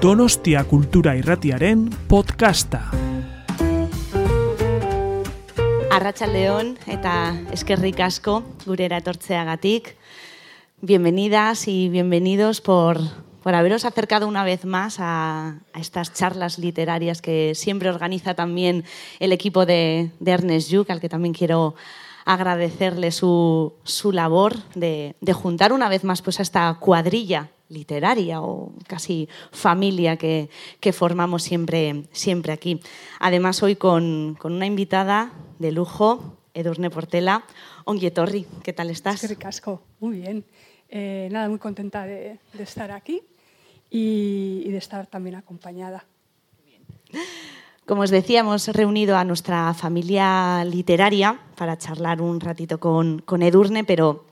Donostia Kultura Irratiaren podcasta. Arratsaldeon eta eskerrik asko gurera. Bienvenidas y bienvenidos por, por haberos acercado una vez más a, estas charlas literarias que siempre organiza también el equipo de, de Ernest Yuk, al que también quiero agradecerle su, su labor de, de, juntar una vez más pues, a esta cuadrilla literaria o casi familia que, que formamos siempre, siempre aquí. Además, hoy con, con una invitada de lujo, Edurne Portela. Onguietorri, ¿qué tal estás? Es que muy bien. Eh, nada, muy contenta de, de estar aquí y, y, de estar también acompañada. Bien. Como os decía, hemos reunido a nuestra familia literaria para charlar un ratito con, con Edurne, pero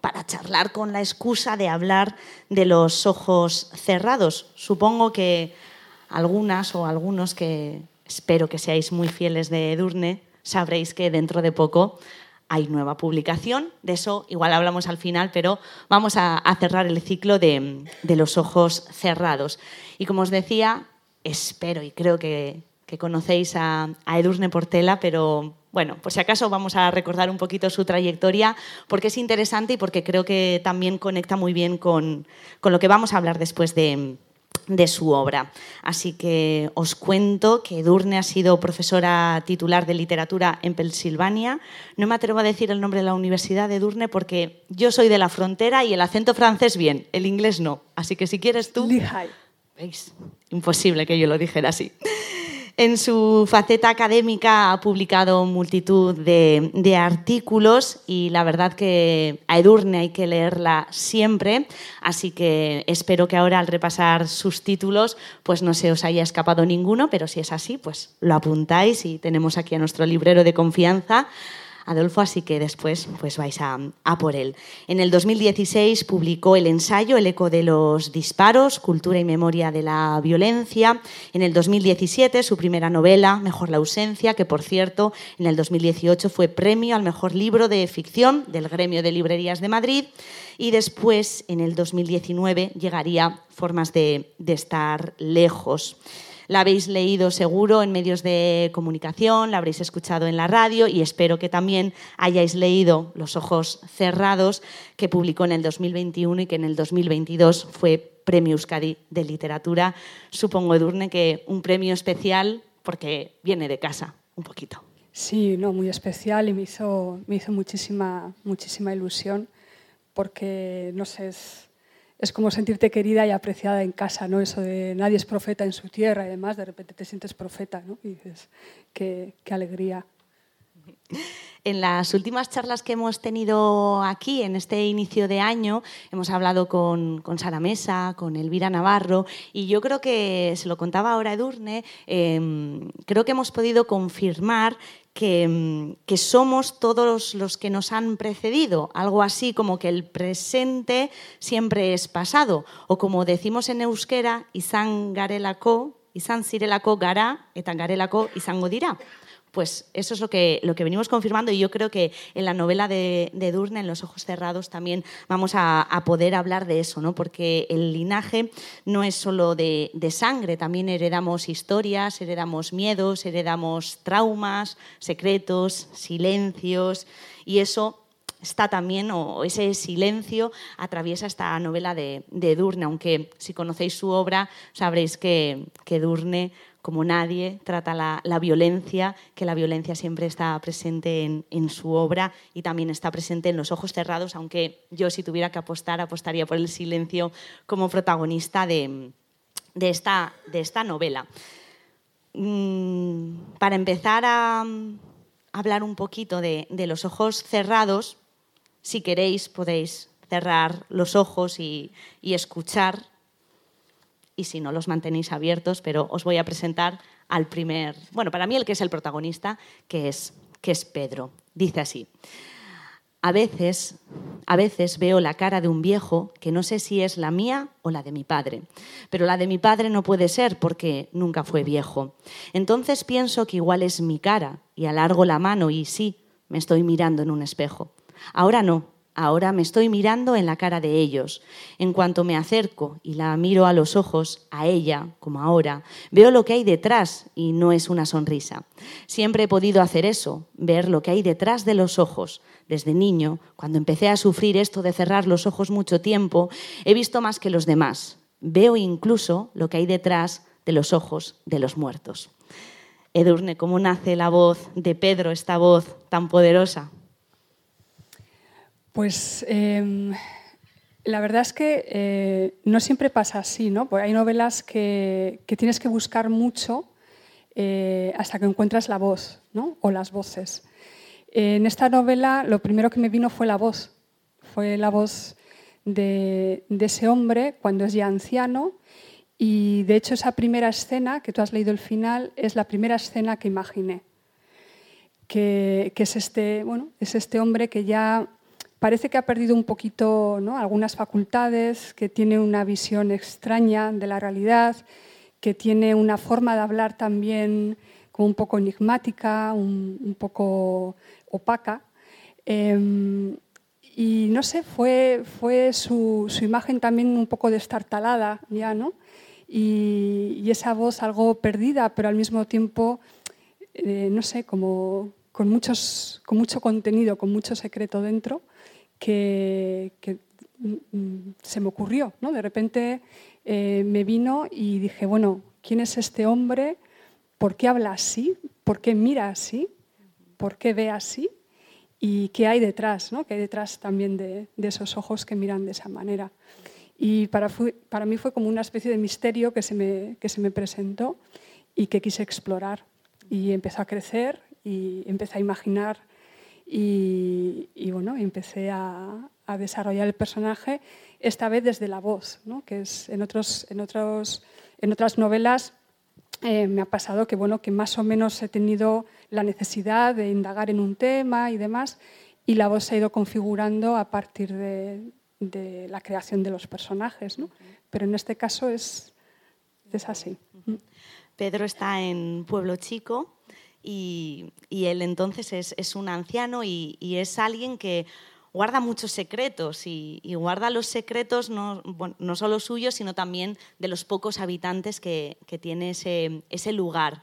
para charlar con la excusa de hablar de los ojos cerrados. Supongo que algunas o algunos que espero que seáis muy fieles de Edurne sabréis que dentro de poco hay nueva publicación. De eso igual hablamos al final, pero vamos a, cerrar el ciclo de, de, los ojos cerrados. Y como os decía, espero y creo que, que conocéis a, a Edurne Portela, pero bueno, por si acaso vamos a recordar un poquito su trayectoria, porque es interesante y porque creo que también conecta muy bien con, con lo que vamos a hablar después de, de su obra. Así que os cuento que Edurne ha sido profesora titular de literatura en Pensilvania. No me atrevo a decir el nombre de la universidad de Edurne porque yo soy de la frontera y el acento francés bien, el inglés no. Así que si quieres tú... Lehigh. ¿Veis? Imposible que yo lo dijera así. En su faceta académica ha publicado multitud de, artículos y la verdad que a Edurne hay que leerla siempre, así que espero que ahora al repasar sus títulos pues no se os haya escapado ninguno, pero si es así pues lo apuntáis y tenemos aquí a nuestro librero de confianza Adolfo, así que después pues vais a, por él. En el 2016 publicó el ensayo El eco de los disparos, cultura y memoria de la violencia. En el 2017 su primera novela, Mejor la ausencia, que por cierto en el 2018 fue premio al mejor libro de ficción del Gremio de Librerías de Madrid. Y después, en el 2019, llegaría Formas de, de estar lejos. La habéis leído seguro en medios de comunicación, la habréis escuchado en la radio y espero que también hayáis leído Los ojos cerrados, que publicó en el 2021 y que en el 2022 fue Premio Euskadi de Literatura. Supongo, Edurne, que un premio especial porque viene de casa, un poquito. Sí, no, muy especial y me hizo, me hizo muchísima, muchísima ilusión porque, no sé, es como sentirte querida y apreciada en casa, ¿no? Eso de nadie es profeta en su tierra y además de repente te sientes profeta, ¿no? Y dices, qué, qué alegría. En las últimas charlas que hemos tenido aquí, en este inicio de año, hemos hablado con, con Sara Mesa, con Elvira Navarro, y yo creo que, se lo contaba ahora Edurne, eh, creo que hemos podido confirmar que, que, somos todos los que nos han precedido, algo así como que el presente siempre es pasado, o como decimos en euskera, izan garelako, izan zirelako gara, eta garelako izango dira. Pues eso es lo que, lo que venimos confirmando y yo creo que en la novela de, de Durne, en Los ojos cerrados, también vamos a, a, poder hablar de eso, ¿no? porque el linaje no es solo de, de, sangre, también heredamos historias, heredamos miedos, heredamos traumas, secretos, silencios y eso está también, o ese silencio atraviesa esta novela de, de Durne, aunque si conocéis su obra sabréis que, que Durne como nadie, trata la, violencia, que la violencia siempre está presente en, su obra y también está presente en los ojos cerrados, aunque yo si tuviera que apostar, apostaría por el silencio como protagonista de, esta, novela. Mm, para empezar a, a, hablar un poquito de, los ojos cerrados, si queréis podéis cerrar los ojos y escuchar y si no los mantenéis abiertos, pero os voy a presentar al primer, bueno, para mí el que es el protagonista, que es, que es Pedro. Dice así, a veces, a veces veo la cara de un viejo que no sé si es la mía o la de mi padre, pero la de mi padre no puede ser porque nunca fue viejo. Entonces pienso que igual es mi cara y alargo la mano y sí, me estoy mirando en un espejo. Ahora no, Ahora me estoy mirando en la cara de ellos. En cuanto me acerco y la miro a los ojos, a ella, como ahora, veo lo que hay detrás y no es una sonrisa. Siempre he podido hacer eso, ver lo que hay detrás de los ojos. Desde niño, cuando empecé a sufrir esto de cerrar los ojos mucho tiempo, he visto más que los demás. Veo incluso lo que hay detrás de los ojos de los muertos. Edurne, ¿cómo nace la voz de Pedro, esta voz tan poderosa? Pues em, la verdad es que eh, no siempre pasa así, ¿no? Porque hay novelas que, tienes que buscar mucho eh, hasta que encuentras la voz, ¿no? O las voces. En esta novela lo primero que me vino fue la voz. Fue la voz de, ese hombre cuando es ya anciano y de hecho esa primera escena, que tú has leído el final, es la primera escena que imaginé. Que, que es, este, bueno, es este hombre que ya parece que ha perdido un poquito algunas facultades, que tiene una visión extraña de la realidad, que tiene una forma de hablar también como un poco enigmática, un, poco opaca. Em, y no sé, fue, fue su, imagen también un poco destartalada ya, ¿no? Y, esa voz algo perdida, pero al mismo tiempo, eh, no sé, como con, muchos, con mucho contenido, con mucho secreto dentro que, mm, se me ocurrió. ¿no? De repente eh, me vino y dije, bueno, ¿quién es este hombre? ¿Por qué habla así? ¿Por qué mira así? ¿Por qué ve así? ¿Y qué hay detrás? ¿no? ¿Qué hay detrás también de, esos ojos que miran de esa manera? Y para, mí fue como una especie de misterio que se, me, que se me presentó y que quise explorar. Y empezó a crecer y empecé a imaginar y, bueno, empecé a, desarrollar el personaje, esta vez desde la voz, ¿no? que es en, otros, en, otros, en otras novelas eh, me ha pasado que, bueno, que más o menos he tenido la necesidad de indagar en un tema y demás, y la voz se ha ido configurando a partir de, de la creación de los personajes. ¿no? Pero en este caso es, es así. Pedro está en Pueblo Chico, y, él entonces es, un anciano y, es alguien que guarda muchos secretos y, guarda los secretos no, no, solo suyos, sino también de los pocos habitantes que, tiene ese, ese, lugar.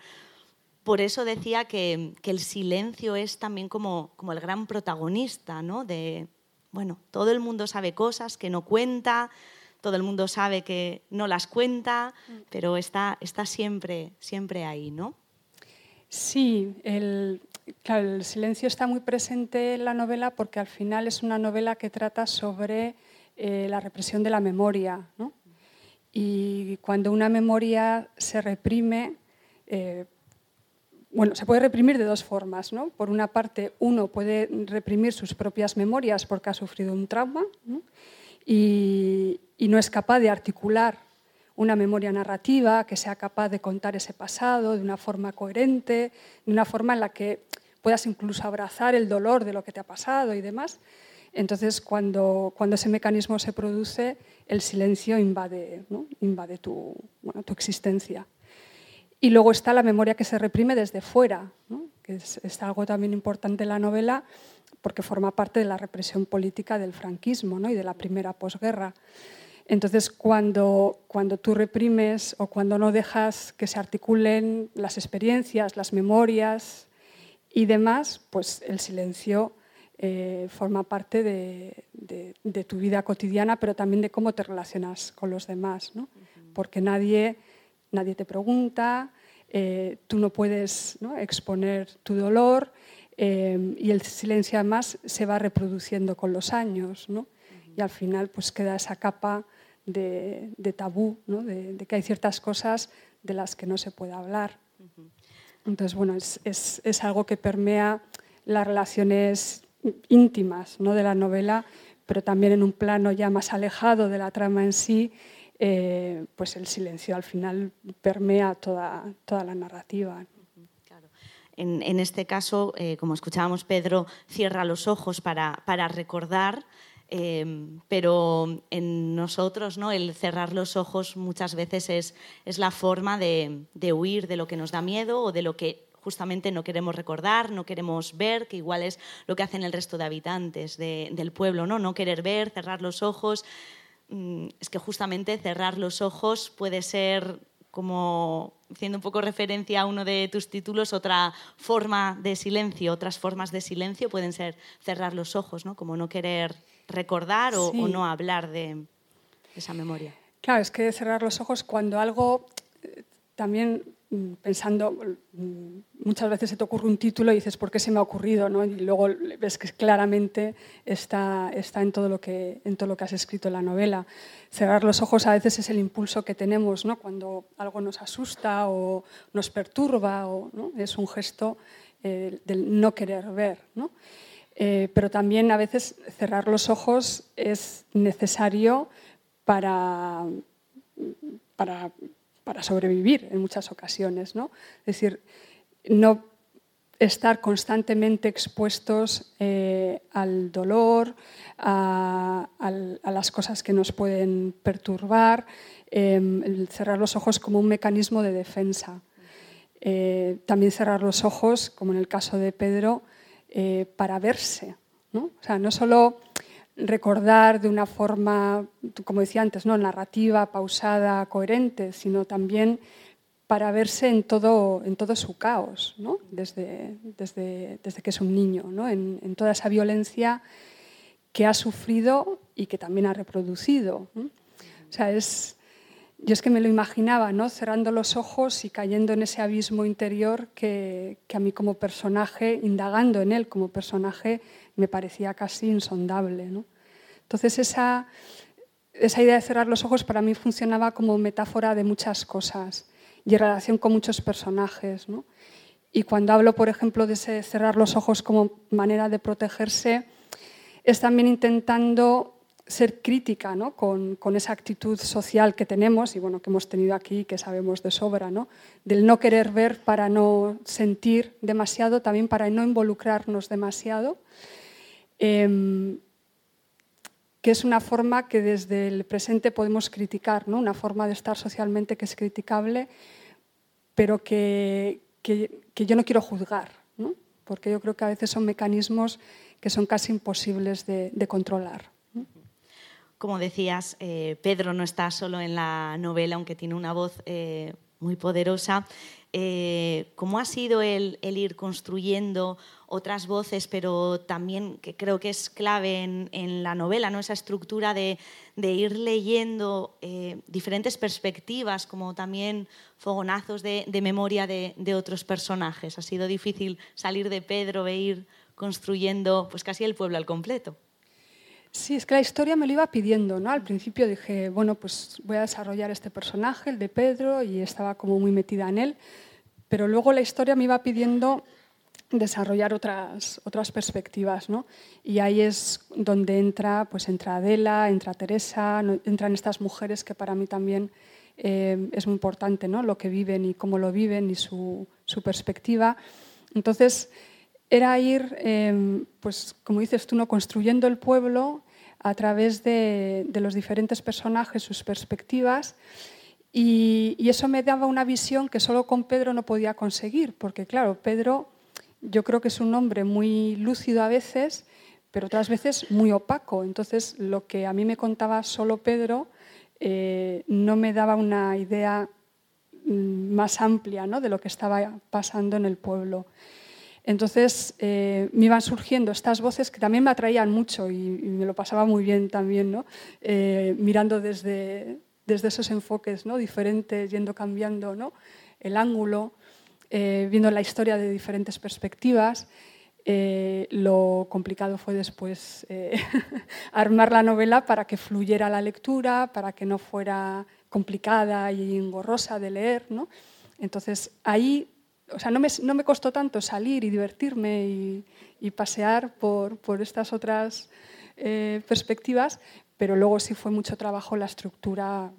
Por eso decía que, el silencio es también como, como el gran protagonista, ¿no? De, bueno, todo el mundo sabe cosas que no cuenta, todo el mundo sabe que no las cuenta, mm. pero está, está siempre, siempre ahí, ¿no? Sí, el, silencio está muy presente en la novela porque al final es una novela que trata sobre eh, la represión de la memoria. Y cuando una memoria se reprime, eh, bueno, se puede reprimir de dos formas. Por una parte, uno puede reprimir sus propias memorias porque ha sufrido un trauma y no es capaz de articular una memoria narrativa que sea capaz de contar ese pasado de una forma coherente, de una forma en la que puedas incluso abrazar el dolor de lo que te ha pasado y demás. Entonces, cuando, cuando ese mecanismo se produce, el silencio invade, invade tu, tu existencia. Y luego está la memoria que se reprime desde fuera, que es, es, algo también importante en la novela porque forma parte de la represión política del franquismo ¿no? y de la primera posguerra. Entonces, cuando, cuando tú reprimes o cuando no dejas que se articulen las experiencias, las memorias y demás, pues el silencio eh, forma parte de, tu vida cotidiana, pero también de cómo te relacionas con los demás, ¿no? porque nadie, nadie te pregunta, eh, tú no puedes exponer tu dolor eh, y el silencio además se va reproduciendo con los años ¿no? y al final pues queda esa capa de, tabú, de, que hay ciertas cosas de las que no se puede hablar. Entonces, bueno, es, algo que permea las relaciones íntimas ¿no? de la novela, pero también en un plano ya más alejado de la trama en sí, eh, pues el silencio al final permea toda, toda la narrativa. En, este caso, eh, como escuchábamos, Pedro cierra los ojos para, para recordar Em, pero en nosotros ¿no? el cerrar los ojos muchas veces es, es la forma de, huir de lo que nos da miedo o de lo que justamente no queremos recordar, no queremos ver, que igual es lo que hacen el resto de habitantes del pueblo, ¿no? No querer ver, cerrar los ojos. Mm, es que justamente cerrar los ojos puede ser como haciendo un poco referencia a uno de tus títulos, otra forma de silencio, otras formas de silencio pueden ser cerrar los ojos, ¿no? como no querer recordar o, o no hablar de esa memoria. Claro, es que cerrar los ojos cuando algo eh, también mm, pensando, mm, muchas veces se te ocurre un título y dices, ¿por qué se me ha ocurrido? ¿no? Y luego ves que claramente está, está en, todo lo que, en todo lo que has escrito en la novela. Cerrar los ojos a veces es el impulso que tenemos ¿no? cuando algo nos asusta o nos perturba, o, ¿no? es un gesto eh, del no querer ver. ¿no? Eh, pero también a veces cerrar los ojos es necesario para, para, para sobrevivir en muchas ocasiones. ¿no? Es decir, no estar constantemente expuestos eh, al dolor, a, las cosas que nos pueden perturbar, em, cerrar los ojos como un mecanismo de defensa. Eh, también cerrar los ojos, como en el caso de Pedro, eh, para verse. ¿no? O sea, no solo recordar de una forma, como decía antes, ¿no? narrativa, pausada, coherente, sino también para verse en todo, en todo su caos, ¿no? desde, desde, desde, que es un niño, ¿no? en, toda esa violencia que ha sufrido y que también ha reproducido. O sea, es, yo es que me lo imaginaba, ¿no? cerrando los ojos y cayendo en ese abismo interior que, que a mí como personaje, indagando en él como personaje, me parecía casi insondable. ¿no? Entonces esa, esa idea de cerrar los ojos para mí funcionaba como metáfora de muchas cosas y en relación con muchos personajes. ¿no? Y cuando hablo, por ejemplo, de ese cerrar los ojos como manera de protegerse, es también intentando ser crítica ¿no? con, esa actitud social que tenemos y bueno, que hemos tenido aquí, que sabemos de sobra, ¿no? del no querer ver para no sentir demasiado, también para no involucrarnos demasiado. Eh, que es una forma que desde el presente podemos criticar, ¿no? una forma de estar socialmente que es criticable, pero que, que, yo no quiero juzgar, porque yo creo que a veces son mecanismos que son casi imposibles de controlar. Como decías, eh, Pedro no está solo en la novela, aunque tiene una voz eh, muy poderosa. Eh, ¿Cómo ha sido el, el ir construyendo otras voces, pero también que creo que es clave en, la novela, ¿no? esa estructura de, ir leyendo eh, diferentes perspectivas, como también fogonazos de, memoria de, otros personajes. Ha sido difícil salir de Pedro e ir construyendo pues casi el pueblo al completo. Sí, es que la historia me lo iba pidiendo, ¿no? Al principio dije, bueno, pues voy a desarrollar este personaje, el de Pedro, y estaba como muy metida en él, pero luego la historia me iba pidiendo desarrollar otras, otras perspectivas. ¿no? Y ahí es donde entra, pues entra Adela, entra Teresa, entran estas mujeres que para mí también eh, es muy importante, ¿no? lo que viven y cómo lo viven y su, su perspectiva. Entonces, era ir, eh, pues como dices tú, ¿no? construyendo el pueblo a través de, los diferentes personajes, sus perspectivas. Y, y, eso me daba una visión que solo con Pedro no podía conseguir, porque claro, Pedro yo creo que es un hombre muy lúcido a veces, pero otras veces muy opaco. Entonces, lo que a mí me contaba solo Pedro eh, no me daba una idea mm, más amplia ¿no? de lo que estaba pasando en el pueblo. Entonces eh, me iban surgiendo estas voces que también me atraían mucho y, me lo pasaba muy bien también, ¿no? Eh, mirando desde, desde esos enfoques ¿no? diferentes, yendo cambiando ¿no? el ángulo. Eh, viendo la historia de diferentes perspectivas. Lo complicado fue después armar la novela para que fluyera la lectura, para que no fuera complicada y engorrosa de leer. Entonces ahí, o sea, no me, costó tanto salir y divertirme y, pasear por, estas otras perspectivas, pero luego sí fue mucho trabajo la estructura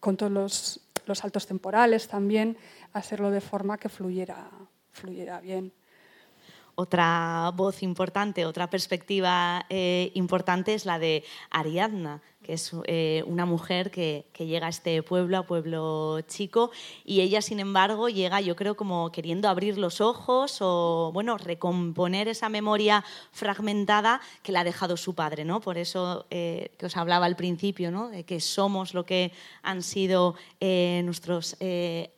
con todos los, los saltos temporales también, hacerlo de forma que fluyera, fluyera bien. Otra voz importante, otra perspectiva eh, importante es la de Ariadna, que es eh, una mujer que, llega a este pueblo, a pueblo chico, y ella, sin embargo, llega, yo creo, como queriendo abrir los ojos o, bueno, recomponer esa memoria fragmentada que le ha dejado su padre, ¿no? Por eso eh, que os hablaba al principio, ¿no? De que somos lo que han sido eh, nuestros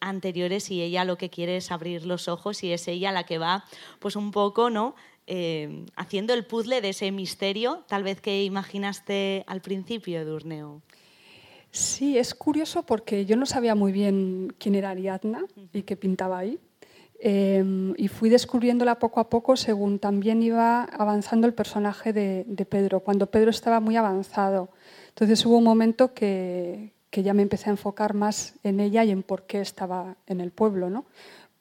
anteriores y ella lo que quiere es abrir los ojos y es ella la que va, pues un poco, ¿no? Eh, haciendo el puzzle de ese misterio, tal vez que imaginaste al principio, Edurneo. Sí, es curioso porque yo no sabía muy bien quién era Ariadna y qué pintaba ahí. Em, y fui descubriéndola poco a poco según también iba avanzando el personaje de, Pedro, cuando Pedro estaba muy avanzado. Entonces hubo un momento que, que, ya me empecé a enfocar más en ella y en por qué estaba en el pueblo, ¿no?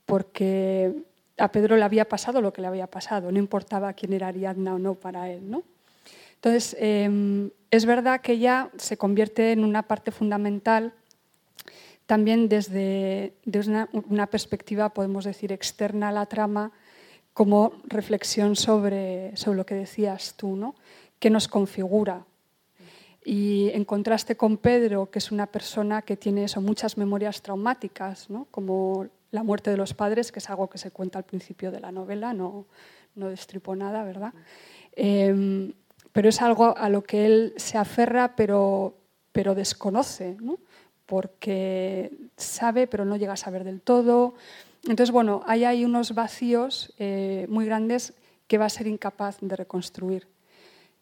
Porque a Pedro le había pasado lo que le había pasado, no importaba quién era Ariadna o no para él. ¿no? Entonces, em, es verdad que ella se convierte en una parte fundamental también desde, una, perspectiva, podemos decir, externa a la trama, como reflexión sobre, sobre lo que decías tú, ¿no? que nos configura. Y en contraste con Pedro, que es una persona que tiene eso, muchas memorias traumáticas, ¿no? como la muerte de los padres, que es algo que se cuenta al principio de la novela, no, no destripo nada, ¿verdad? Em, pero es algo a lo que él se aferra, pero, pero desconoce, ¿no? porque sabe, pero no llega a saber del todo. Entonces, bueno, hay ahí unos vacíos eh, muy grandes que va a ser incapaz de reconstruir.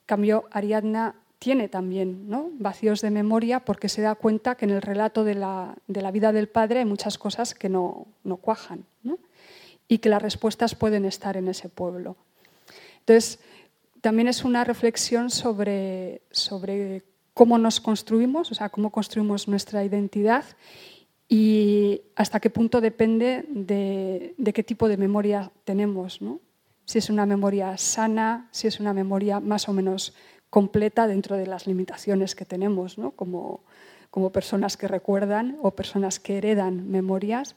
cambio, Ariadna tiene también ¿no? vacíos de memoria porque se da cuenta que en el relato de la, vida del padre hay muchas cosas que no, cuajan y que las respuestas pueden estar en ese pueblo. Entonces, también es una reflexión sobre, sobre cómo nos construimos, o sea, cómo construimos nuestra identidad y hasta qué punto depende de, de qué tipo de memoria tenemos. ¿no? Si es una memoria sana, si es una memoria más o menos completa dentro de las limitaciones que tenemos como, como, personas que recuerdan o personas que heredan memorias,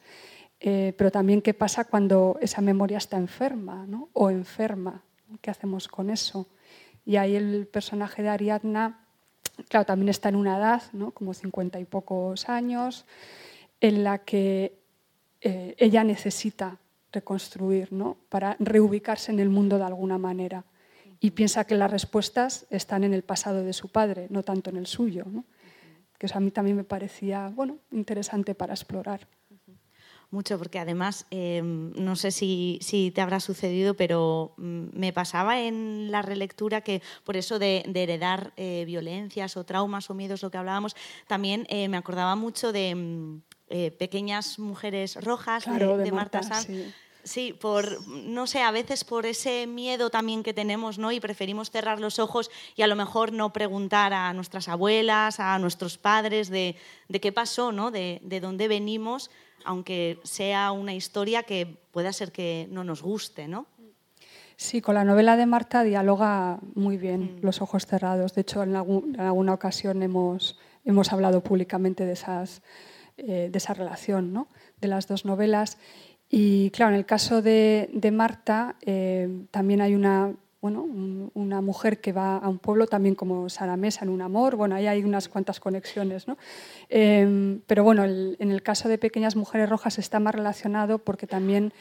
eh, pero también qué pasa cuando esa memoria está enferma o enferma, qué hacemos con eso. Y ahí el personaje de Ariadna, claro, también está en una edad, como cincuenta y pocos años, en la que eh, ella necesita reconstruir para reubicarse en el mundo de alguna manera y piensa que las respuestas están en el pasado de su padre, no tanto en el suyo. Que eso a mí también me parecía bueno, interesante para explorar. Mucho, porque además, em, no sé si, si, te habrá sucedido, pero mm, me pasaba en la relectura que por eso de, heredar eh, violencias o traumas o miedos, lo que hablábamos, también eh, me acordaba mucho de mm, eh, Pequeñas Mujeres Rojas de, Marta, Sanz. Sí, por, no sé, a veces por ese miedo también que tenemos, ¿no? Y preferimos cerrar los ojos y a lo mejor no preguntar a nuestras abuelas, a nuestros padres de, qué pasó, ¿no? De, dónde venimos, aunque sea una historia que pueda ser que no nos guste, ¿no? Sí, con la novela de Marta dialoga muy bien, mm. Los ojos cerrados. De hecho, en, alguna ocasión hemos, hemos hablado públicamente de, esas, eh, de esa relación, ¿no? De las dos novelas. Y claro, en el caso de, Marta eh, también hay una, bueno, una mujer que va a un pueblo también como Sara Mesa en un amor, bueno, ahí hay unas cuantas conexiones, ¿no? Em, pero bueno, en el caso de Pequeñas Mujeres Rojas está más relacionado porque también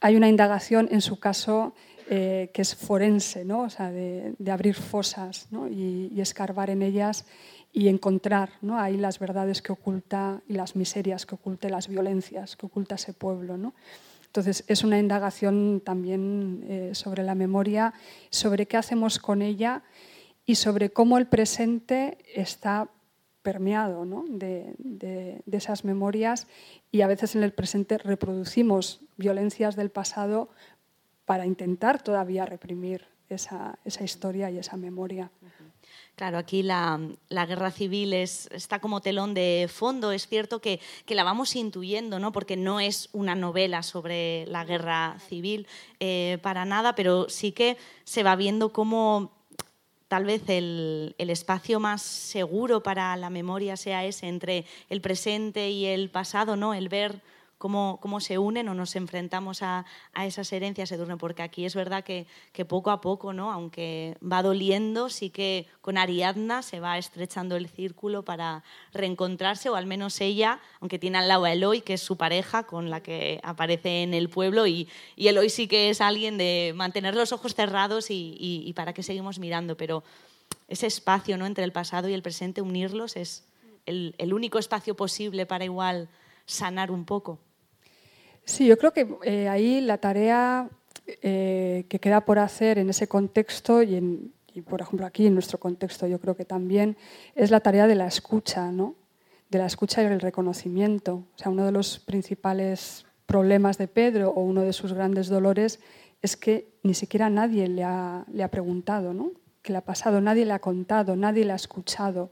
hay una indagación en su caso eh, que es forense, ¿no? o sea, de, abrir fosas ¿no? y, y escarbar en ellas y encontrar ¿no? ahí las verdades que oculta y las miserias que oculta, las violencias que oculta ese pueblo. ¿no? Entonces, es una indagación también eh, sobre la memoria, sobre qué hacemos con ella y sobre cómo el presente está permeado ¿no? de, de, esas memorias y a veces en el presente reproducimos violencias del pasado para intentar todavía reprimir esa, esa historia y esa memoria. Claro, aquí la, guerra civil es, está como telón de fondo. Es cierto que, la vamos intuyendo, ¿no? porque no es una novela sobre la guerra civil eh, para nada, pero sí que se va viendo cómo tal vez el, espacio más seguro para la memoria sea ese entre el presente y el pasado, ¿no? el ver cómo, cómo se unen o nos enfrentamos a, a esas herencias Edurne, porque aquí es verdad que, que, poco a poco, ¿no? aunque va doliendo, sí que con Ariadna se va estrechando el círculo para reencontrarse, o al menos ella, aunque tiene al lado a Eloy, que es su pareja con la que aparece en el pueblo, y, y Eloy sí que es alguien de mantener los ojos cerrados y, y, y para qué seguimos mirando, pero ese espacio ¿no? entre el pasado y el presente, unirlos, es el, el único espacio posible para igual sanar un poco. Sí, yo creo que eh, ahí la tarea eh, que queda por hacer en ese contexto y, en, y, por ejemplo, aquí en nuestro contexto, yo creo que también es la tarea de la escucha, ¿no? de la escucha y el reconocimiento. O sea, uno de los principales problemas de Pedro o uno de sus grandes dolores es que ni siquiera nadie le ha, le ha preguntado ¿no? qué le ha pasado, nadie le ha contado, nadie le ha escuchado.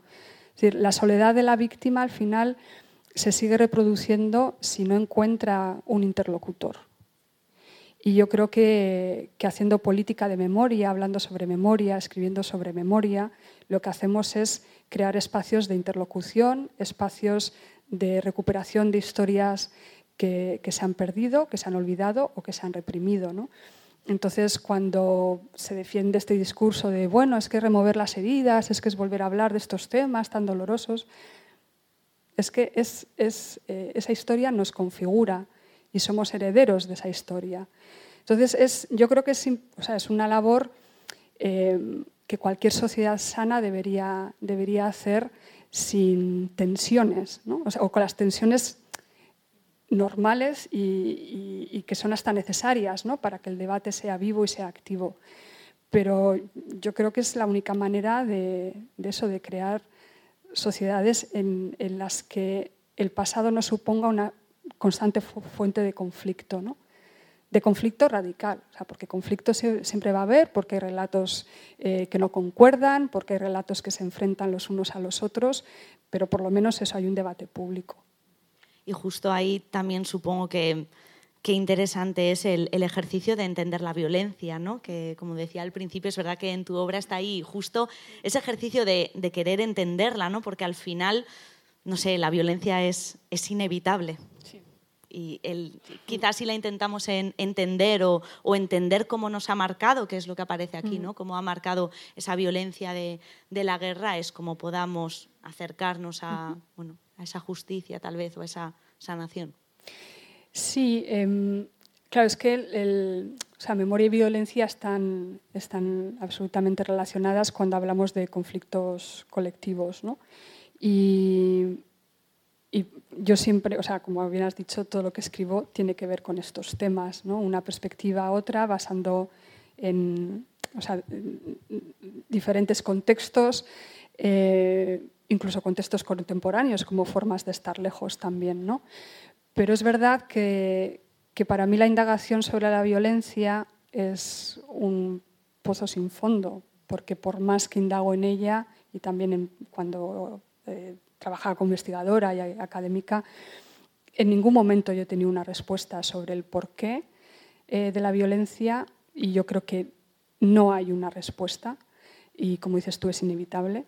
Es decir, la soledad de la víctima al final se sigue reproduciendo si no encuentra un interlocutor. Y yo creo que, que, haciendo política de memoria, hablando sobre memoria, escribiendo sobre memoria, lo que hacemos es crear espacios de interlocución, espacios de recuperación de historias que, que se han perdido, que se han olvidado o que se han reprimido. ¿no? Entonces, cuando se defiende este discurso de, bueno, es que remover las heridas, es que es volver a hablar de estos temas tan dolorosos, es que eh, esa historia nos configura y somos herederos de esa historia. Entonces, es, yo creo que es, o sea, es una labor eh, que cualquier sociedad sana debería, debería hacer sin tensiones, ¿no? o, sea, o, con las tensiones normales y, que son hasta necesarias ¿no? para que el debate sea vivo y sea activo. Pero yo creo que es la única manera de eso, de crear sociedades en, en, las que el pasado no suponga una constante fuente de conflicto, ¿no? de conflicto radical, o sea, porque conflicto siempre va a haber, porque hay relatos eh, que no concuerdan, porque hay relatos que se enfrentan los unos a los otros, pero por lo menos eso hay un debate público. Y justo ahí también supongo que qué interesante es el, el, ejercicio de entender la violencia, ¿no? que como decía al principio, es verdad que en tu obra está ahí justo ese ejercicio de, de querer entenderla, ¿no? porque al final, no sé, la violencia es, es inevitable. Sí. Y el, quizás si la intentamos en, entender o, o, entender cómo nos ha marcado, que es lo que aparece aquí, ¿no? cómo ha marcado esa violencia de, de la guerra, es como podamos acercarnos a, bueno, a esa justicia tal vez o a esa sanación. Sí, eh, claro, es que el, memoria y violencia están, absolutamente relacionadas cuando hablamos de conflictos colectivos. ¿no? Y, yo siempre, o sea, como bien has dicho, todo lo que escribo tiene que ver con estos temas, ¿no? una perspectiva a otra, basando en diferentes contextos. Eh, incluso contextos contemporáneos como formas de estar lejos también. ¿no? Pero es verdad que, que, para mí la indagación sobre la violencia es un pozo sin fondo, porque por más que indago en ella, y también en, cuando eh, trabajaba como investigadora y académica, en ningún momento yo tenido una respuesta sobre el porqué eh, de la violencia y yo creo que no hay una respuesta y como dices tú es inevitable,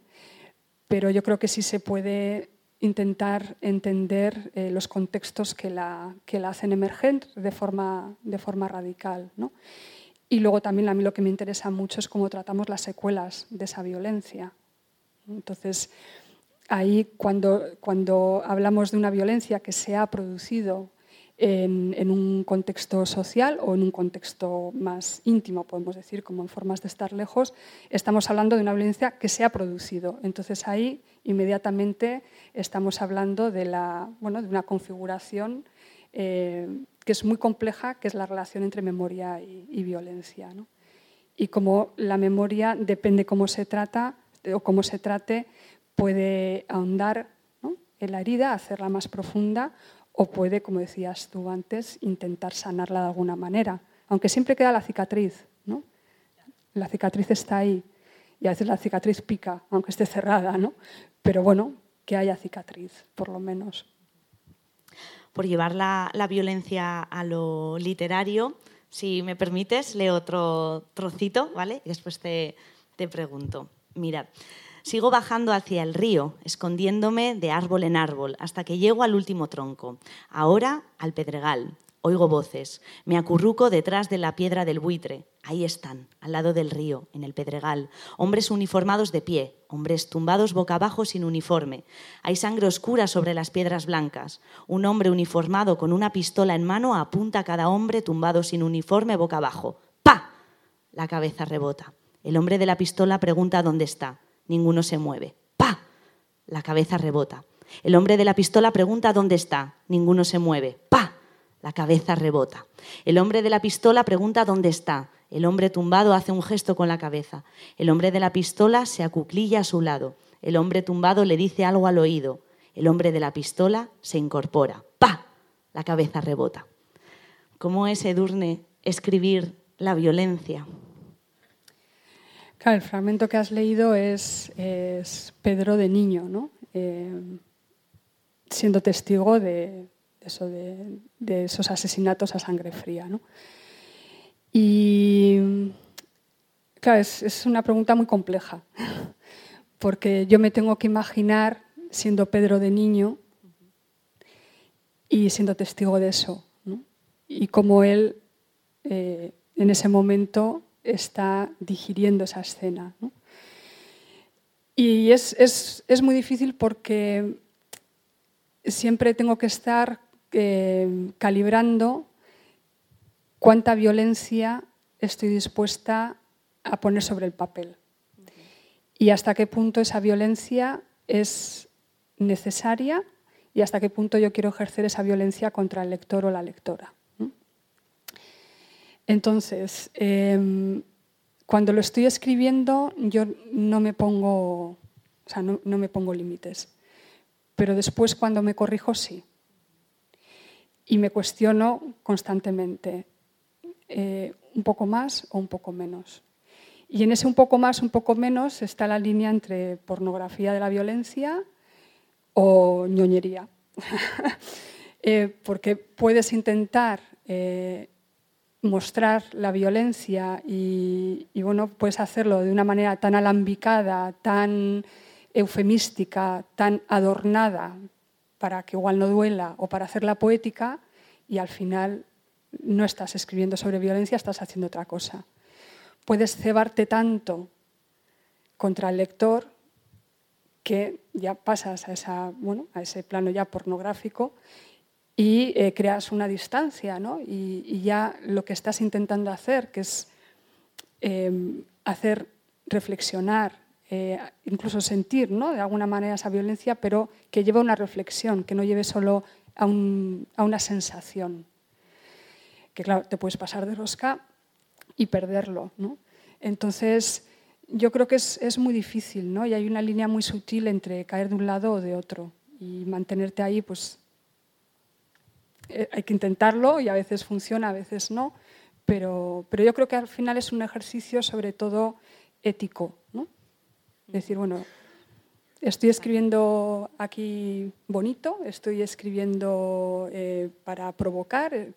pero yo creo que sí se puede intentar entender eh, los contextos que la, que la hacen emerger de forma, de forma radical. ¿no? Y luego también a mí lo que me interesa mucho es cómo tratamos las secuelas de esa violencia. Entonces, ahí cuando, cuando hablamos de una violencia que se ha producido en, en, un contexto social o en un contexto más íntimo, podemos decir, como en formas de estar lejos, estamos hablando de una violencia que se ha producido. Entonces ahí inmediatamente estamos hablando de, la, bueno, de una configuración eh, que es muy compleja, que es la relación entre memoria y, y violencia. ¿no? Y como la memoria depende cómo se trata o cómo se trate, puede ahondar ¿no? en la herida, hacerla más profunda o puede, como decías tú antes, intentar sanarla de alguna manera, aunque siempre queda la cicatriz. ¿no? La cicatriz está ahí y a veces la cicatriz pica, aunque esté cerrada, ¿no? pero bueno, que haya cicatriz, por lo menos. Por llevar la, la violencia a lo literario, si me permites, leo otro trocito, ¿vale? Y después te, te pregunto. Mirad. Sigo bajando hacia el río, escondiéndome de árbol en árbol, hasta que llego al último tronco. Ahora al pedregal. Oigo voces. Me acurruco detrás de la piedra del buitre. Ahí están, al lado del río, en el pedregal. Hombres uniformados de pie, hombres tumbados boca abajo sin uniforme. Hay sangre oscura sobre las piedras blancas. Un hombre uniformado con una pistola en mano apunta a cada hombre tumbado sin uniforme boca abajo. ¡Pa! La cabeza rebota. El hombre de la pistola pregunta dónde está. Ninguno se mueve. ¡Pa! La cabeza rebota. El hombre de la pistola pregunta dónde está. Ninguno se mueve. ¡Pa! La cabeza rebota. El hombre de la pistola pregunta dónde está. El hombre tumbado hace un gesto con la cabeza. El hombre de la pistola se acuclilla a su lado. El hombre tumbado le dice algo al oído. El hombre de la pistola se incorpora. ¡Pa! La cabeza rebota. ¿Cómo es, Edurne, escribir la violencia? El fragmento que has leído es, Pedro de niño. Eh, siendo testigo de, eso, de, esos asesinatos a sangre fría. Y es, una pregunta muy compleja, porque yo me tengo que imaginar siendo Pedro de niño y siendo testigo de eso, y cómo él eh, en ese momento está digiriendo esa escena. Y es, es, muy difícil porque siempre tengo que estar eh, calibrando cuánta violencia estoy dispuesta a poner sobre el papel y hasta qué punto esa violencia es necesaria y hasta qué punto yo quiero ejercer esa violencia contra el lector o la lectora. Entonces, em, cuando lo estoy escribiendo, yo no me pongo, no me pongo límites. Pero después, cuando me corrijo, sí y me cuestiono constantemente, eh, un poco más o un poco menos. Y en ese un poco más, un poco menos está la línea entre pornografía de la violencia o ñoñería. Eh, porque puedes intentar eh, mostrar la violencia y, bueno, puedes hacerlo de una manera tan alambicada, tan eufemística, tan adornada, para que igual no duela o para hacerla poética y al final no estás escribiendo sobre violencia, estás haciendo otra cosa. Puedes cebarte tanto contra el lector que ya pasas a, esa, bueno, a ese plano ya pornográfico y eh, creas una distancia, ¿no? y, ya lo que estás intentando hacer, que es eh, hacer reflexionar eh, incluso sentir ¿no? de alguna manera esa violencia, pero que lleve una reflexión, que no lleve solo a, una sensación. Que claro, te puedes pasar de rosca y perderlo. ¿no? Entonces, yo creo que es, muy difícil ¿no? y hay una línea muy sutil entre caer de un lado o de otro y mantenerte ahí, pues eh, hay que intentarlo y a veces funciona, a veces no, pero, pero yo creo que al final es un ejercicio sobre todo ético. ¿no? Decir, bueno, estoy escribiendo aquí bonito, estoy escribiendo eh, para provocar, eh,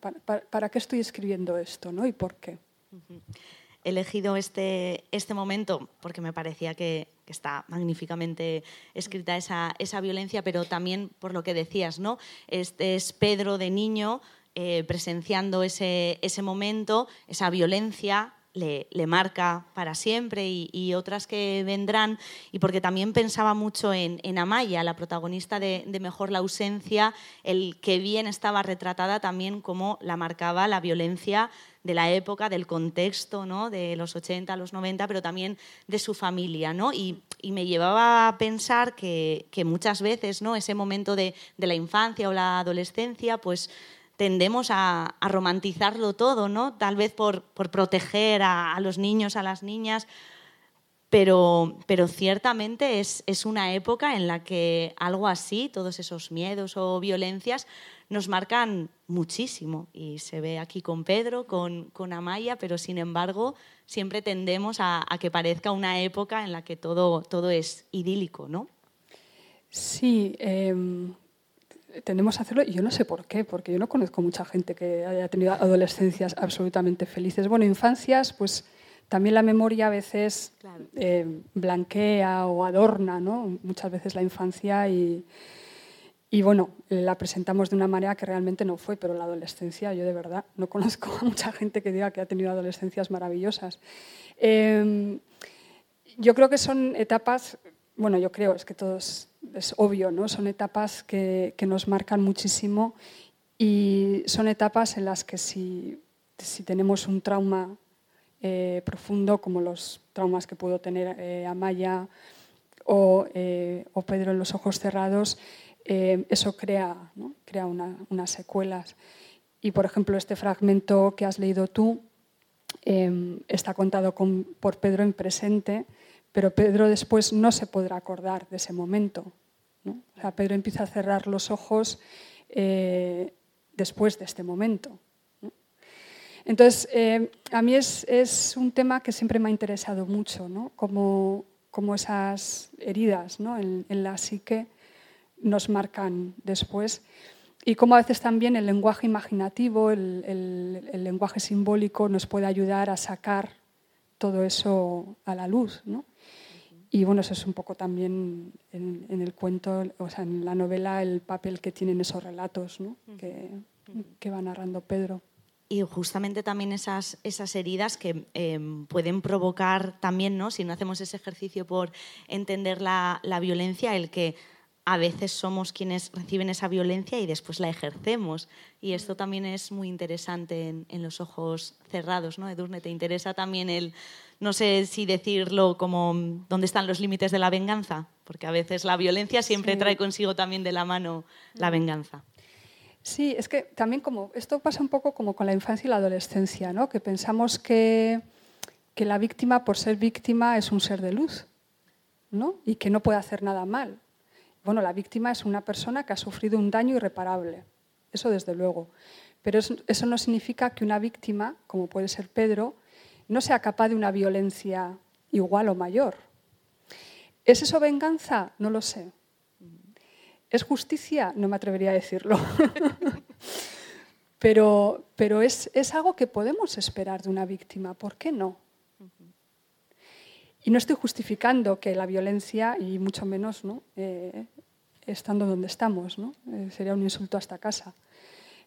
para, qué estoy escribiendo esto ¿no? y por qué? Elegido este, este momento porque me parecía que, está magníficamente escrita esa, esa, violencia, pero también por lo que decías, ¿no? Este es Pedro de niño eh, presenciando ese, ese momento, esa violencia le, marca para siempre y, otras que vendrán, y porque también pensaba mucho en, Amaya, la protagonista de, Mejor la ausencia, el que bien estaba retratada también como la marcaba la violencia de la época, del contexto, ¿no? de los 80, los 90, pero también de su familia. ¿no? Y, me llevaba a pensar que, muchas veces ¿no? ese momento de, de la infancia o la adolescencia, pues tendemos a, romantizarlo todo, ¿no? Tal vez por, proteger a, los niños, a las niñas, pero, pero ciertamente es, es, una época en la que algo así, todos esos miedos o violencias, nos marcan muchísimo. Y se ve aquí con Pedro, con, con Amaya, pero sin embargo siempre tendemos a, que parezca una época en la que todo, todo es idílico, ¿no? Sí, em, tenemos que hacerlo y yo no sé por qué, porque yo no conozco mucha gente que haya tenido adolescencias absolutamente felices. Bueno, infancias, pues también la memoria a veces eh, blanquea o adorna ¿no? muchas veces la infancia y, y, bueno, la presentamos de una manera que realmente no fue, pero la adolescencia, yo de verdad no conozco a mucha gente que diga que ha tenido adolescencias maravillosas. Em, yo creo que son etapas, bueno, yo creo, es que todo es, obvio, ¿no? son etapas que, que nos marcan muchísimo y son etapas en las que si, si tenemos un trauma eh, profundo como los traumas que pudo tener eh, Amaya o, eh, o, Pedro en los ojos cerrados, eso crea, crea unas secuelas. Y, por ejemplo, este fragmento que has leído tú está contado por Pedro en presente, pero Pedro después no se podrá acordar de ese momento. Pedro empieza a cerrar los ojos después de este momento. Entonces, eh, a mí es, un tema que siempre me ha interesado mucho, ¿no? como, esas heridas ¿no? en, la psique nos marcan después y cómo a veces también el lenguaje imaginativo, el, lenguaje simbólico nos puede ayudar a sacar todo eso a la luz. ¿no? Y bueno, eso es un poco también en, el cuento, o sea, en la novela, el papel que tienen esos relatos ¿no? que va narrando Pedro y justamente también esas, esas heridas que em, pueden provocar también, ¿no? si no hacemos ese ejercicio por entender la, la, violencia, el que a veces somos quienes reciben esa violencia y después la ejercemos. Y esto también es muy interesante en, en los ojos cerrados, ¿no? Edurne, ¿te interesa también el, no sé si decirlo como, ¿dónde están los límites de la venganza? Porque a veces la violencia siempre trae consigo también de la mano la venganza. Sí, es que también como esto pasa un poco como con la infancia y la adolescencia, ¿no? que pensamos que, que la víctima, por ser víctima, es un ser de luz ¿no? y que no puede hacer nada mal. Bueno, la víctima es una persona que ha sufrido un daño irreparable, eso desde luego. Pero eso no significa que una víctima, como puede ser Pedro, no sea capaz de una violencia igual o mayor. ¿Es eso venganza? No lo sé. ¿Es justicia? No me atrevería a decirlo. pero pero es, algo que podemos esperar de una víctima. ¿Por qué no? Y no estoy justificando que la violencia, y mucho menos ¿no? Eh, estando donde estamos. Eh, sería un insulto hasta casa.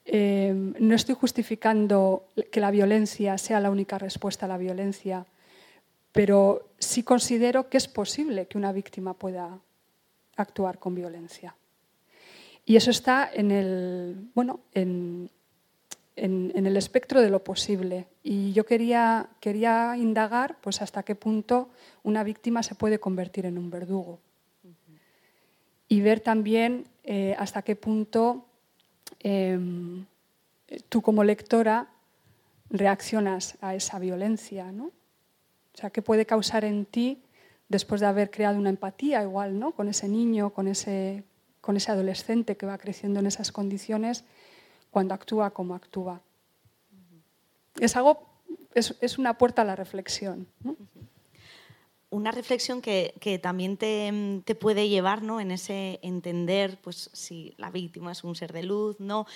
Eh, no estoy justificando que la violencia sea la única respuesta a la violencia, pero sí considero que es posible que una víctima pueda actuar con violencia. Y eso está en el, bueno, en, en, el espectro de lo posible. Y yo quería, quería indagar pues, hasta qué punto una víctima se puede convertir en un verdugo. Y ver también eh, hasta qué punto em, tú como lectora reaccionas a esa violencia. ¿no? O sea, qué puede causar en ti después de haber creado una empatía igual ¿no? con ese niño, con ese, con ese adolescente que va creciendo en esas condiciones cuando actúa como actúa. Es algo, es, una puerta a la reflexión. Una reflexión que, también te, puede llevar ¿no? en ese entender pues, si la víctima es un ser de luz, ¿no?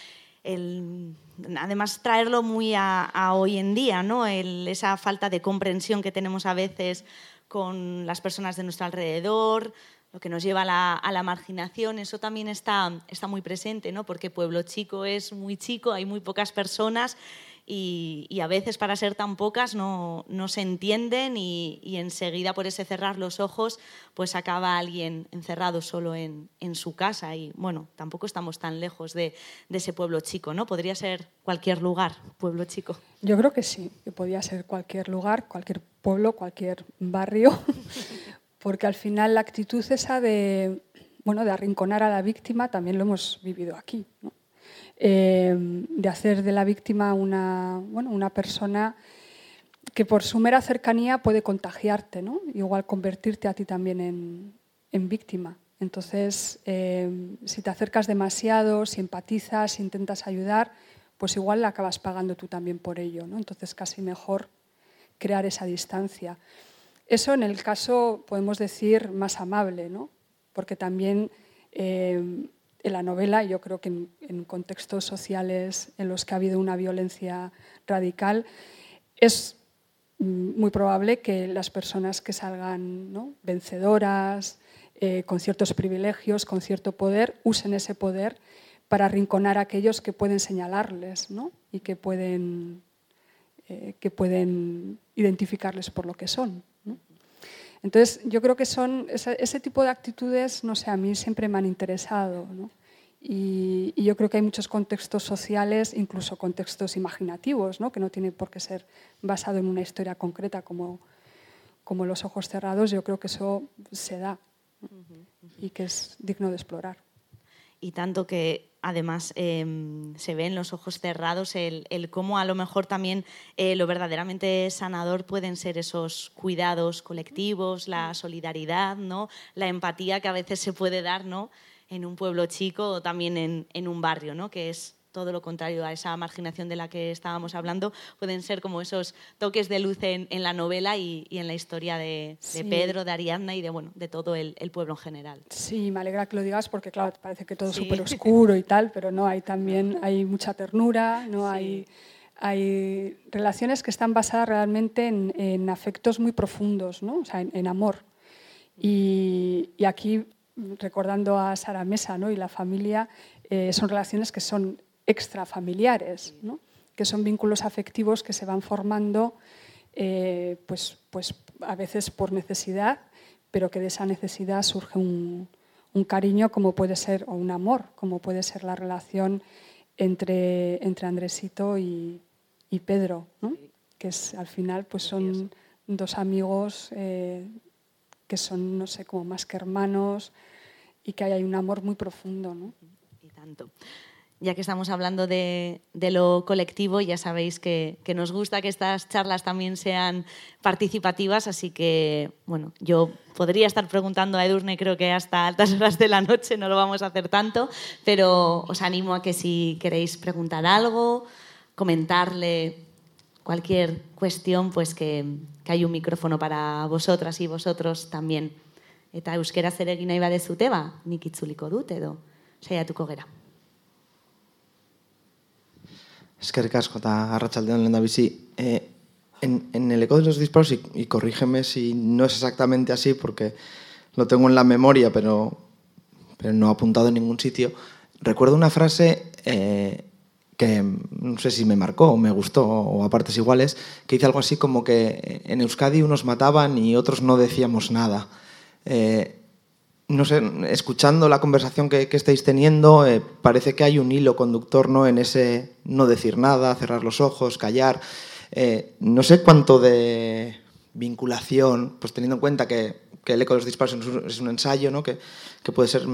El, además traerlo muy a, hoy en día, ¿no? esa falta de comprensión que tenemos a veces con las personas de nuestro alrededor, lo que nos lleva a la, marginación, eso también está, está muy presente, ¿no? porque Pueblo Chico es muy chico, hay muy pocas personas y, a veces para ser tan pocas no, no se entienden y, enseguida por ese cerrar los ojos pues acaba alguien encerrado solo en, en su casa y bueno, tampoco estamos tan lejos de, de, ese pueblo chico, ¿no? Podría ser cualquier lugar, pueblo chico. Yo creo que sí, que podría ser cualquier lugar, cualquier pueblo, cualquier barrio, porque al final la actitud esa de, bueno, de arrinconar a la víctima también lo hemos vivido aquí, eh, de hacer de la víctima una, bueno, una persona que por su mera cercanía puede contagiarte, ¿no? igual convertirte a ti también en, en víctima. Entonces, eh, si te acercas demasiado, si empatizas, si intentas ayudar, pues igual la acabas pagando tú también por ello. ¿no? Entonces, casi mejor crear esa distancia. Eso en el caso, podemos decir, más amable, ¿no? porque también eh, en la novela, yo creo que en, contextos sociales en los que ha habido una violencia radical, es muy probable que las personas que salgan vencedoras, eh, con ciertos privilegios, con cierto poder, usen ese poder para arrinconar a aquellos que pueden señalarles y que pueden, eh, que pueden identificarles por lo que son. Entonces, yo creo que son ese, tipo de actitudes, no sé, a mí siempre me han interesado. Y, yo creo que hay muchos contextos sociales, incluso contextos imaginativos, que no tiene por qué ser basado en una historia concreta como, como los ojos cerrados. Yo creo que eso se da y que es digno de explorar. Y tanto que además em, se ve en los ojos cerrados el, cómo a lo mejor también eh, lo verdaderamente sanador pueden ser esos cuidados colectivos, la solidaridad, ¿no? la empatía que a veces se puede dar ¿no? en un pueblo chico o también en, en un barrio, ¿no? que es todo lo contrario a esa marginación de la que estábamos hablando, pueden ser como esos toques de luz en, la novela y, en la historia de, Pedro, de Ariadna y de, bueno, de todo el, pueblo en general. Sí, me alegra que lo digas porque, claro, parece que todo es súper oscuro y tal, pero no, hay también hay mucha ternura, no hay hay relaciones que están basadas realmente en, afectos muy profundos, ¿no? o sea, en, amor. Y, aquí, recordando a Sara Mesa ¿no? y la familia, eh, son relaciones que son extrafamiliares, ¿no? que son vínculos afectivos que se van formando eh, pues, pues a veces por necesidad, pero que de esa necesidad surge un, cariño como puede ser, o un amor, como puede ser la relación entre, entre Andresito y, Pedro, que es, al final pues son dos amigos eh, que son, no sé, como más que hermanos y que hay un amor muy profundo. ¿no? Y tanto ya que estamos hablando de, lo colectivo, ya sabéis que, nos gusta que estas charlas también sean participativas, así que, bueno, yo podría estar preguntando a Edurne, creo que hasta altas horas de la noche, no lo vamos a hacer tanto, pero os animo a que si queréis preguntar algo, comentarle cualquier cuestión, pues que, hay un micrófono para vosotras y vosotros también. Eta euskera zer egin nahi badezuteba, nik itzuliko dut edo, saiatuko gera. Eskerrik asko eta arratsaldean lenda bizi. Eh, en, en, el eco de los disparos, y, y, corrígeme si no es exactamente así, porque lo tengo en la memoria, pero, pero no apuntado en ningún sitio, recuerdo una frase eh, que no sé si me marcó o me gustó, o a partes iguales, que dice algo así como que en Euskadi unos mataban y otros no decíamos nada. Eh, no sé, escuchando la conversación que, estáis teniendo, eh, parece que hay un hilo conductor ¿no? en ese no decir nada, cerrar los ojos, callar. Eh, no sé cuánto de vinculación, pues teniendo en cuenta que, el eco de los disparos es un, ensayo, ¿no? que, puede ser,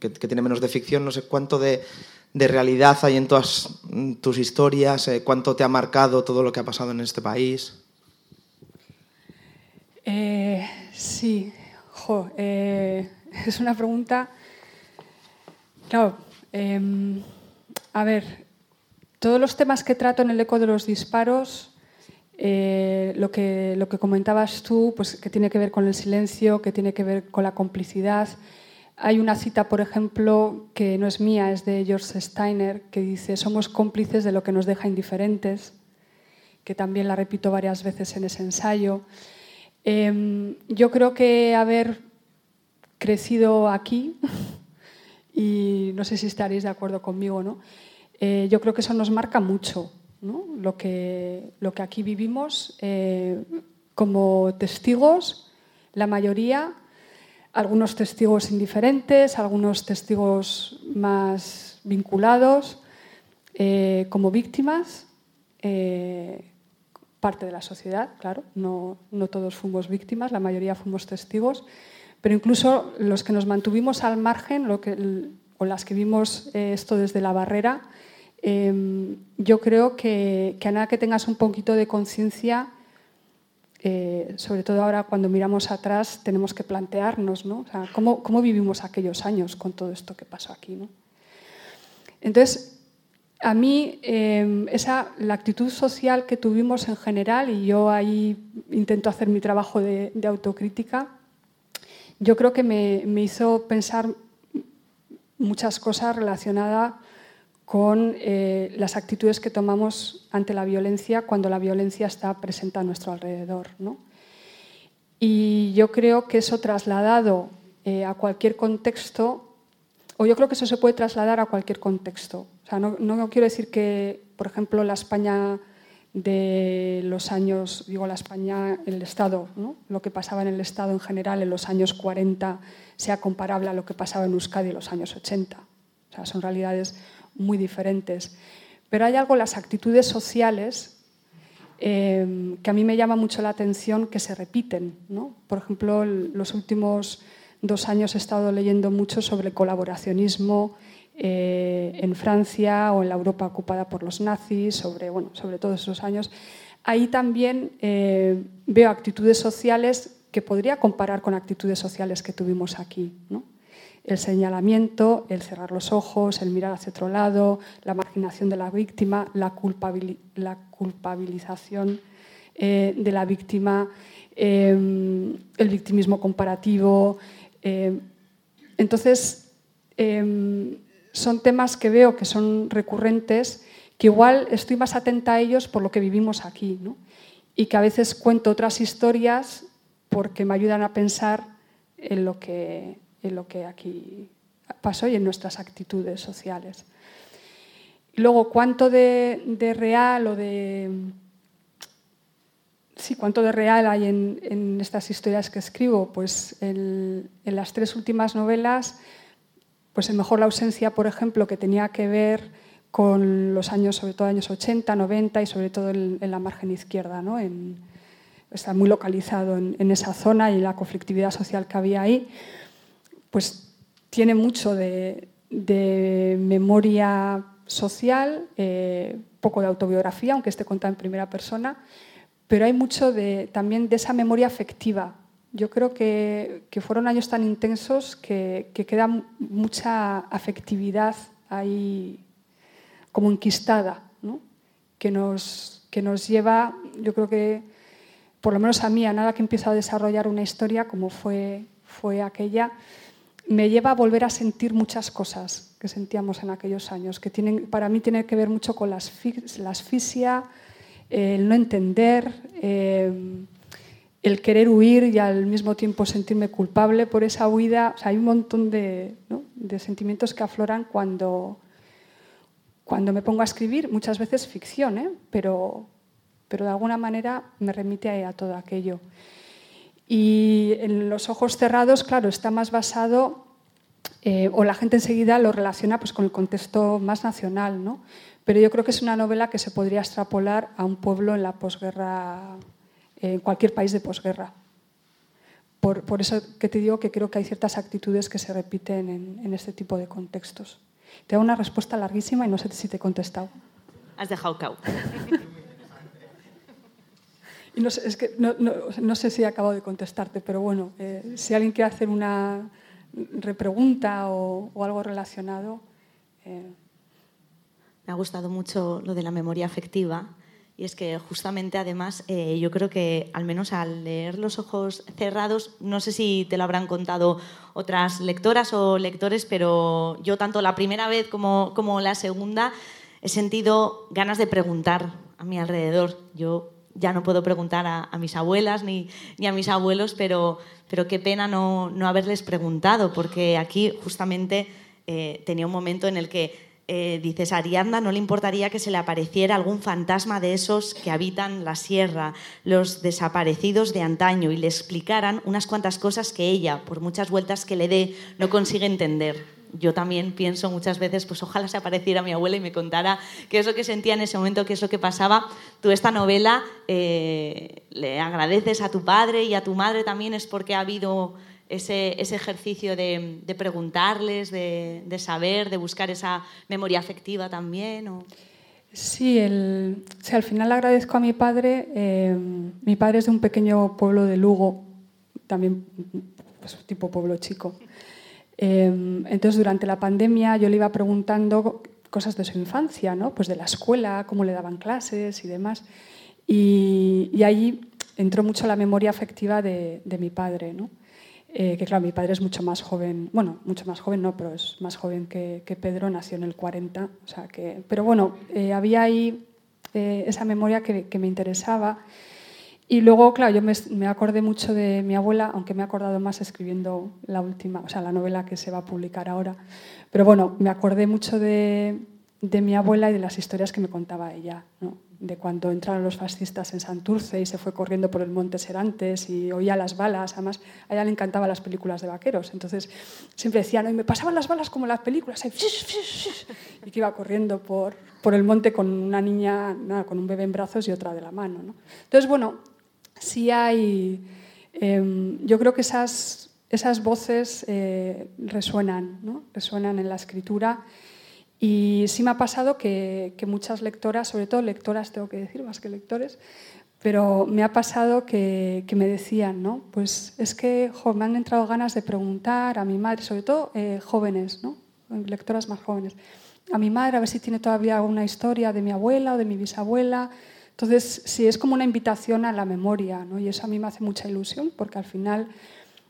que, tiene menos de ficción, no sé cuánto de, realidad hay en todas tus historias, eh, cuánto te ha marcado todo lo que ha pasado en este país. sí, jo, es una pregunta. Claro, em, a ver, todos los temas que trato en el eco de los disparos, eh, lo, que, comentabas tú, pues que tiene que ver con el silencio, que tiene que ver con la complicidad. Hay una cita, por ejemplo, que no es mía, es de George Steiner, que dice, somos cómplices de lo que nos deja indiferentes, que también la repito varias veces en ese ensayo. Em, yo creo que haber crecido aquí, y no sé si estaréis de acuerdo conmigo, ¿no? Eh, yo creo que eso nos marca mucho, lo, que, lo que aquí vivimos eh, como testigos, la mayoría, algunos testigos indiferentes, algunos testigos más vinculados, eh, como víctimas, parte de la sociedad, claro, no, no todos fuimos víctimas, la mayoría fuimos testigos, pero incluso los que nos mantuvimos al margen, que, o las que vimos eh, esto desde la barrera, em, yo creo que, a nada que tengas un poquito de conciencia, eh, sobre todo ahora cuando miramos atrás, tenemos que plantearnos ¿no? ¿cómo, ¿cómo, vivimos aquellos años con todo esto que pasó aquí. Entonces, a mí em, esa, la actitud social que tuvimos en general, y yo ahí intento hacer mi trabajo de autocrítica, yo creo que me, hizo pensar muchas cosas relacionadas con eh, las actitudes que tomamos ante la violencia cuando la violencia está presente a nuestro alrededor. Y yo creo que eso trasladado eh, a cualquier contexto, o yo creo que eso se puede trasladar a cualquier contexto. O sea, no, no quiero decir que, por ejemplo, la España de los años, digo la España, el Estado, lo que pasaba en el Estado en general en los años 40 sea comparable a lo que pasaba en Euskadi en los años 80. O sea, son realidades muy diferentes. Pero hay algo, las actitudes sociales, eh, que a mí me llama mucho la atención que se repiten. Por ejemplo, los últimos dos años he estado leyendo mucho sobre colaboracionismo, eh, en Francia o en la Europa ocupada por los nazis, sobre, bueno, sobre todos esos años. Ahí también eh, veo actitudes sociales que podría comparar con actitudes sociales que tuvimos aquí. El señalamiento, el cerrar los ojos, el mirar hacia otro lado, la marginación de la víctima, la, culpabilización eh, de la víctima, el victimismo comparativo. entonces, son temas que veo que son recurrentes, que igual estoy más atenta a ellos por lo que vivimos aquí, y que a veces cuento otras historias porque me ayudan a pensar en lo que, en lo que aquí pasó y en nuestras actitudes sociales. Luego, ¿cuánto de, real o de... Sí, cuánto de real hay en, estas historias que escribo? Pues en las tres últimas novelas pues es mejor la ausencia, por ejemplo, que tenía que ver con los años, sobre todo años 80, 90 y sobre todo en, la margen izquierda, ¿no? está muy localizado en, esa zona y la conflictividad social que había ahí, pues tiene mucho de, memoria social, eh, poco de autobiografía, aunque esté contada en primera persona, pero hay mucho de, también de esa memoria afectiva yo creo que, fueron años tan intensos que, queda mucha afectividad ahí como enquistada, que, nos, que nos lleva, yo creo que, por lo menos a mí, a nada que empiezo a desarrollar una historia como fue, fue aquella, me lleva a volver a sentir muchas cosas que sentíamos en aquellos años, que tienen, para mí tiene que ver mucho con la asfixia, el no entender. Eh, el querer huir y al mismo tiempo sentirme culpable por esa huida. hay un montón de, sentimientos que afloran cuando, cuando me pongo a escribir, muchas veces ficción, ¿eh? pero, pero de alguna manera me remite a, todo aquello. Y en los ojos cerrados, claro, está más basado, eh, o la gente enseguida lo relaciona pues, con el contexto más nacional, ¿no? pero yo creo que es una novela que se podría extrapolar a un pueblo en la posguerra en cualquier país de posguerra. Por, por, eso que te digo que creo que hay ciertas actitudes que se repiten en, en, este tipo de contextos. Te hago una respuesta larguísima y no sé si te he contestado. Has dejado cao. y no sé, es que no, no, no, sé si he acabado de contestarte, pero bueno, eh, si alguien quiere hacer una repregunta o, o algo relacionado. Eh. Me ha gustado mucho lo de la memoria afectiva y es que justamente además eh, yo creo que al menos al leer los ojos cerrados, no sé si te lo habrán contado otras lectoras o lectores, pero yo tanto la primera vez como, como la segunda he sentido ganas de preguntar a mi alrededor. Yo ya no puedo preguntar a, mis abuelas ni, ni, a mis abuelos, pero, pero qué pena no, no haberles preguntado, porque aquí justamente eh, tenía un momento en el que eh, dices, a Ariadna no le importaría que se le apareciera algún fantasma de esos que habitan la sierra, los desaparecidos de antaño, y le explicaran unas cuantas cosas que ella, por muchas vueltas que le dé, no consigue entender. Yo también pienso muchas veces, pues ojalá se apareciera mi abuela y me contara qué es lo que sentía en ese momento, qué es lo que pasaba. Tú esta novela eh, le agradeces a tu padre y a tu madre también, es porque ha habido ese, ejercicio de, preguntarles, de, saber, de buscar esa memoria afectiva también? Sí, al final agradezco a mi padre. Eh, mi padre es de un pequeño pueblo de Lugo, también pues, tipo pueblo chico. Eh, entonces, durante la pandemia yo le iba preguntando cosas de su infancia, ¿no? pues de la escuela, cómo le daban clases y demás. Y, y allí entró mucho la memoria afectiva de, de mi padre. ¿no? Eh, que claro, mi padre es mucho más joven, bueno, mucho más joven no, pero es más joven que, Pedro, nació en el 40, o sea que, pero bueno, eh, había ahí eh, esa memoria que, me interesaba. Y luego, claro, yo me, acordé mucho de mi abuela, aunque me he acordado más escribiendo la última, o sea, la novela que se va a publicar ahora. Pero bueno, me acordé mucho de, de mi abuela y de las historias que me contaba ella. ¿no? De cuando entraron los fascistas en Santurce y se fue corriendo por el monte Serantes y oía las balas. Además, a ella le encantaban las películas de vaqueros. Entonces, siempre decía, y me pasaban las balas como las películas. Y que iba corriendo por, por el monte con una niña, nada, con un bebé en brazos y otra de la mano. ¿no? Entonces, bueno, sí hay... Em, yo creo que esas, esas voces eh, resuenan, resuenan en la escritura y sí me ha pasado que, muchas lectoras, sobre todo lectoras tengo que decir, más que lectores, pero me ha pasado que, me decían, ¿no? Pues es que me han entrado ganas de preguntar a mi madre, sobre todo eh, jóvenes, ¿no? lectoras más jóvenes, a mi madre a ver si tiene todavía alguna historia de mi abuela o de mi bisabuela. Entonces, sí, es como una invitación a la memoria, ¿no? y eso a mí me hace mucha ilusión, porque al final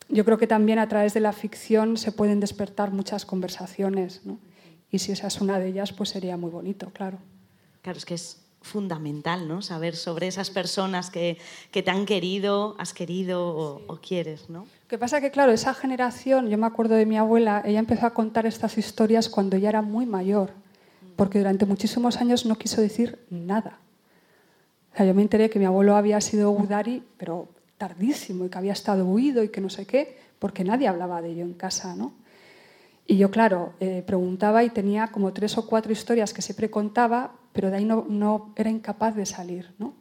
yo creo que también a través de la ficción se pueden despertar muchas conversaciones. ¿no? Y si esa es una de ellas, pues sería muy bonito, claro. Claro, es que es fundamental, ¿no? Saber sobre esas personas que, que te han querido, has querido o, quieres, ¿no? Lo que pasa que, claro, esa generación, yo me acuerdo de mi abuela, ella empezó a contar estas historias cuando ya era muy mayor, porque durante muchísimos años no quiso decir nada. O sea, yo me enteré que mi abuelo había sido Udari, pero tardísimo, y que había estado huido y que no sé qué, porque nadie hablaba de ello en casa, ¿no? Y yo, claro, eh, preguntaba y tenía como tres o cuatro historias que siempre contaba, pero de ahí no, no era incapaz de salir. ¿no?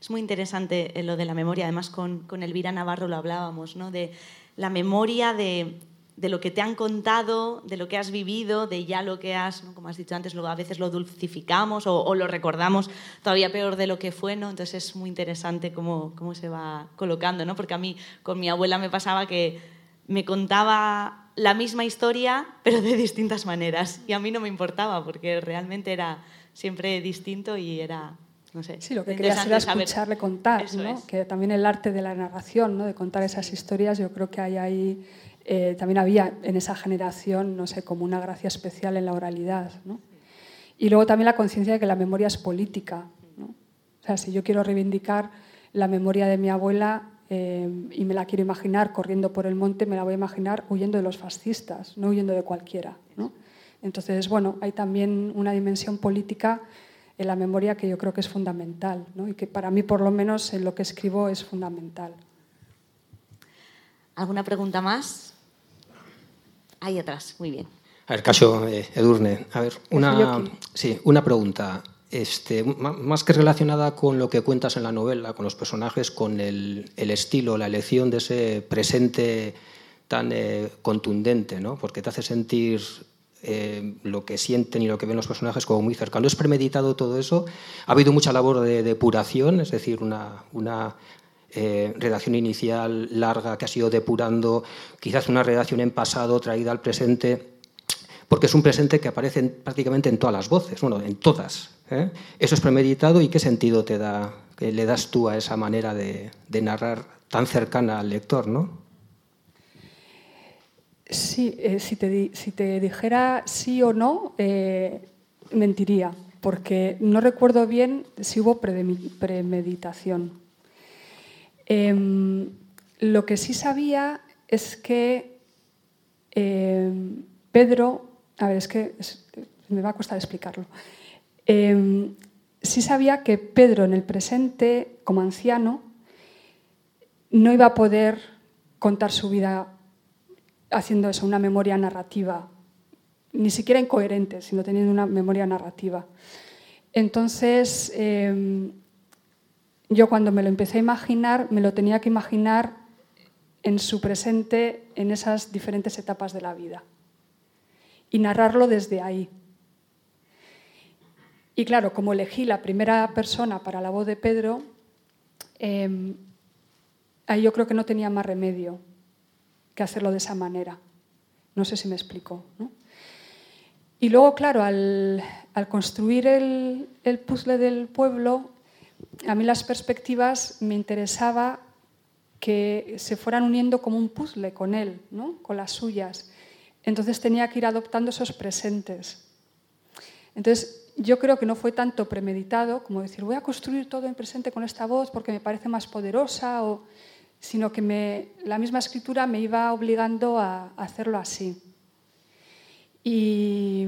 Es muy interesante eh, lo de la memoria, además con, con Elvira Navarro lo hablábamos, ¿no? de la memoria de, de, lo que te han contado, de lo que has vivido, de ya lo que has, como has dicho antes, a veces lo dulcificamos o, o, lo recordamos todavía peor de lo que fue, ¿no? entonces es muy interesante cómo, cómo se va colocando, ¿no? porque a mí con mi abuela me pasaba que me contaba la misma historia, pero de distintas maneras. Y a mí no me importaba, porque realmente era siempre distinto y era, no sé. Sí, lo que querías era escucharle contar, ¿no? Que también el arte de la narración, ¿no? De contar esas historias, yo creo que hay ahí... Eh, también había en esa generación, no sé, como una gracia especial en la oralidad, ¿no? Y luego también la conciencia de que la memoria es política, ¿no? O sea, si yo quiero reivindicar la memoria de mi abuela, eh, y me la quiero imaginar corriendo por el monte, me la voy a imaginar huyendo de los fascistas, no huyendo de cualquiera. ¿no? Entonces, bueno, hay también una dimensión política en la memoria que yo creo que es fundamental ¿no? y que para mí, por lo menos, en lo que escribo es fundamental. ¿Alguna pregunta más? Ahí atrás, muy bien. A ver, Caso eh, Edurne, a ver, una, sí, una pregunta. Este, más que relacionada con lo que cuentas en la novela, con los personajes, con el, estilo, la elección de ese presente tan eh, contundente, ¿no? porque te hace sentir eh, lo que sienten y lo que ven los personajes como muy cercano. ¿Es premeditado todo eso? ¿Ha habido mucha labor de depuración, es decir, una, eh, redacción inicial larga que ha sido depurando, quizás una redacción en pasado traída al presente? Porque es un presente que aparece prácticamente en todas las voces, bueno, en todas, ¿eh? ¿Eso es premeditado y qué sentido te da, le das tú a esa manera de, narrar tan cercana al lector? ¿no? Sí, eh, si, te, dijera sí o no, eh, mentiría, porque no recuerdo bien si hubo premeditación. Em, lo que sí sabía es que em, Pedro, a ver, es que me va a costar explicarlo. Em, sí sabía que Pedro en el presente, como anciano, no iba a poder contar su vida haciendo eso, una memoria narrativa, ni siquiera incoherente, sino teniendo una memoria narrativa. Entonces, em, yo cuando me lo empecé a imaginar, me lo tenía que imaginar en su presente, en esas diferentes etapas de la vida, y narrarlo desde ahí. Y claro, como elegí la primera persona para la voz de Pedro, em, ahí yo creo que no tenía más remedio que hacerlo de esa manera. No sé si me explico. Y luego, claro, al, construir el, el, puzzle del pueblo, a mí las perspectivas me interesaba que se fueran uniendo como un puzzle con él, ¿no? con las suyas. Entonces tenía que ir adoptando esos presentes. Entonces yo creo que no fue tanto premeditado como decir voy a construir todo en presente con esta voz porque me parece más poderosa, o, sino que me, la misma escritura me iba obligando a, hacerlo así. Y,